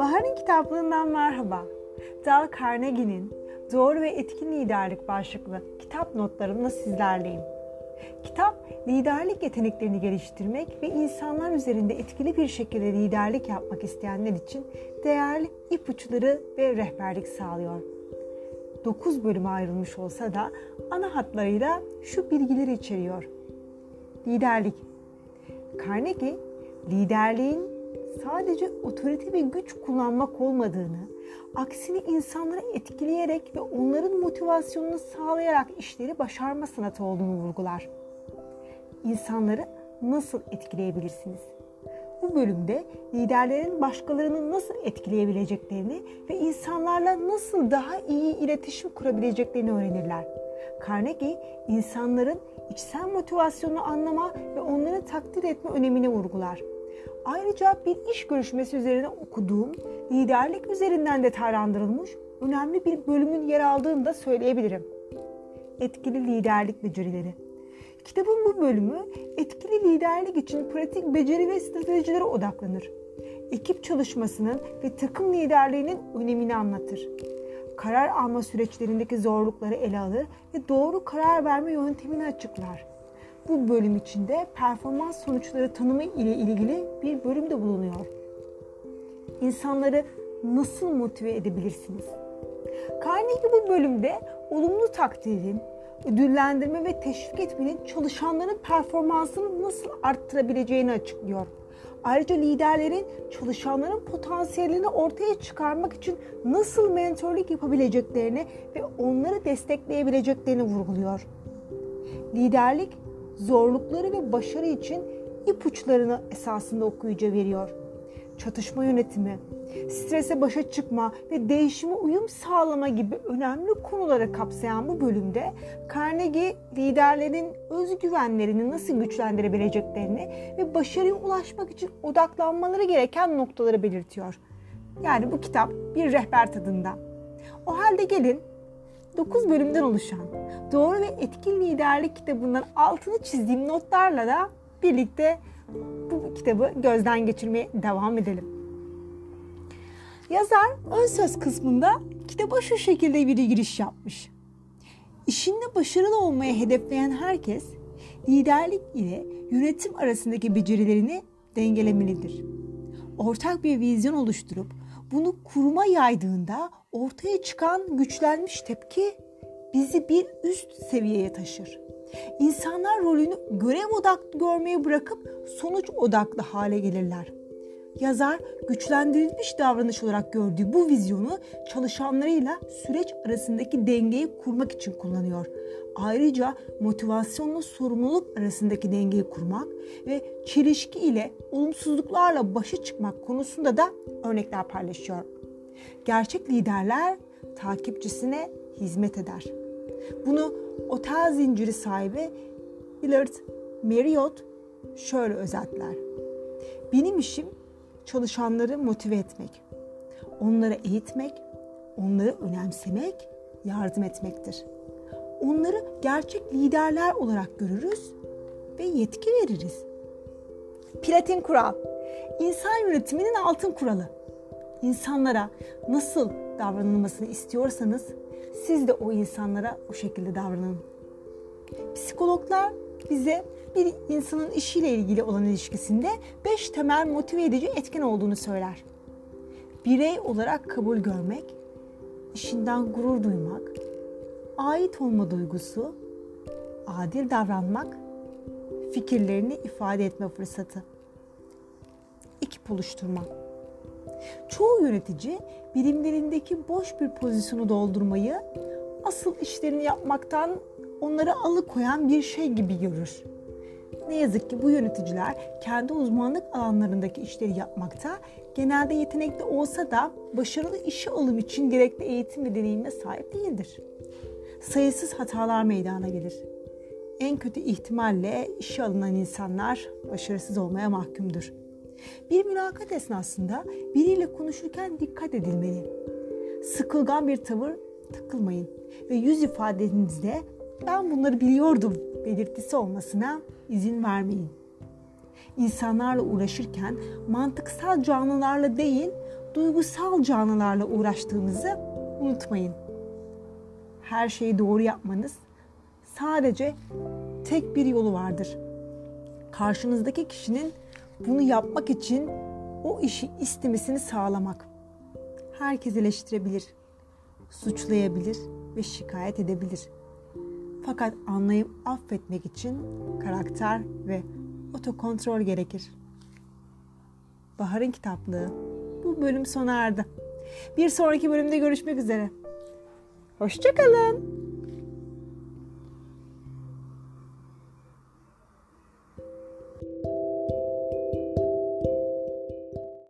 Bahar'ın kitaplığından merhaba. Dal Carnegie'nin Doğru ve Etkin Liderlik başlıklı kitap notlarımla sizlerleyim. Kitap, liderlik yeteneklerini geliştirmek ve insanlar üzerinde etkili bir şekilde liderlik yapmak isteyenler için değerli ipuçları ve rehberlik sağlıyor. 9 bölüme ayrılmış olsa da ana hatlarıyla şu bilgileri içeriyor. Liderlik Carnegie, liderliğin sadece otorite ve güç kullanmak olmadığını, aksine insanları etkileyerek ve onların motivasyonunu sağlayarak işleri başarma sanatı olduğunu vurgular. İnsanları nasıl etkileyebilirsiniz? Bu bölümde liderlerin başkalarını nasıl etkileyebileceklerini ve insanlarla nasıl daha iyi iletişim kurabileceklerini öğrenirler. Carnegie, insanların içsel motivasyonunu anlama ve onları takdir etme önemini vurgular. Ayrıca bir iş görüşmesi üzerine okuduğum, liderlik üzerinden detaylandırılmış önemli bir bölümün yer aldığını da söyleyebilirim. Etkili liderlik becerileri. Kitabın bu bölümü etkili liderlik için pratik beceri ve stratejilere odaklanır. Ekip çalışmasının ve takım liderliğinin önemini anlatır. Karar alma süreçlerindeki zorlukları ele alır ve doğru karar verme yöntemini açıklar. Bu bölüm içinde performans sonuçları tanımı ile ilgili bir bölüm de bulunuyor. İnsanları nasıl motive edebilirsiniz? Carnegie bu bölümde olumlu takdirin, ödüllendirme ve teşvik etmenin çalışanların performansını nasıl arttırabileceğini açıklıyor. Ayrıca liderlerin çalışanların potansiyelini ortaya çıkarmak için nasıl mentorluk yapabileceklerini ve onları destekleyebileceklerini vurguluyor. Liderlik zorlukları ve başarı için ipuçlarını esasında okuyucu veriyor. Çatışma yönetimi, strese başa çıkma ve değişime uyum sağlama gibi önemli konuları kapsayan bu bölümde Carnegie liderlerin özgüvenlerini nasıl güçlendirebileceklerini ve başarıya ulaşmak için odaklanmaları gereken noktaları belirtiyor. Yani bu kitap bir rehber tadında. O halde gelin 9 bölümden oluşan Doğru ve Etkin Liderlik kitabından altını çizdiğim notlarla da birlikte bu kitabı gözden geçirmeye devam edelim. Yazar ön söz kısmında kitaba şu şekilde bir giriş yapmış. İşinde başarılı olmaya hedefleyen herkes liderlik ile yönetim arasındaki becerilerini dengelemelidir. Ortak bir vizyon oluşturup bunu kuruma yaydığında ortaya çıkan güçlenmiş tepki bizi bir üst seviyeye taşır. İnsanlar rolünü görev odaklı görmeyi bırakıp sonuç odaklı hale gelirler. Yazar güçlendirilmiş davranış olarak gördüğü bu vizyonu çalışanlarıyla süreç arasındaki dengeyi kurmak için kullanıyor. Ayrıca motivasyonla sorumluluk arasındaki dengeyi kurmak ve çelişki ile olumsuzluklarla başa çıkmak konusunda da örnekler paylaşıyor. Gerçek liderler takipçisine hizmet eder. Bunu otel zinciri sahibi Willard Marriott şöyle özetler. Benim işim çalışanları motive etmek, onları eğitmek, onları önemsemek, yardım etmektir. Onları gerçek liderler olarak görürüz ve yetki veririz. Platin kural. İnsan yönetiminin altın kuralı. İnsanlara nasıl davranılmasını istiyorsanız siz de o insanlara o şekilde davranın. Psikologlar bize bir insanın işiyle ilgili olan ilişkisinde beş temel motive edici etken olduğunu söyler. Birey olarak kabul görmek, işinden gurur duymak, ait olma duygusu, adil davranmak, fikirlerini ifade etme fırsatı. Ekip oluşturma. Çoğu yönetici birimlerindeki boş bir pozisyonu doldurmayı asıl işlerini yapmaktan onları alıkoyan bir şey gibi görür. Ne yazık ki bu yöneticiler kendi uzmanlık alanlarındaki işleri yapmakta genelde yetenekli olsa da başarılı işe alım için gerekli eğitim ve deneyimine sahip değildir. Sayısız hatalar meydana gelir. En kötü ihtimalle işe alınan insanlar başarısız olmaya mahkumdur. Bir mülakat esnasında biriyle konuşurken dikkat edilmeli. Sıkılgan bir tavır takılmayın ve yüz ifadenizde ben bunları biliyordum belirtisi olmasına izin vermeyin. İnsanlarla uğraşırken mantıksal canlılarla değil, duygusal canlılarla uğraştığınızı unutmayın. Her şeyi doğru yapmanız sadece tek bir yolu vardır. Karşınızdaki kişinin bunu yapmak için o işi istemesini sağlamak. Herkes eleştirebilir, suçlayabilir ve şikayet edebilir. Fakat anlayıp affetmek için karakter ve otokontrol gerekir. Bahar'ın kitaplığı bu bölüm sona erdi. Bir sonraki bölümde görüşmek üzere. Hoşçakalın.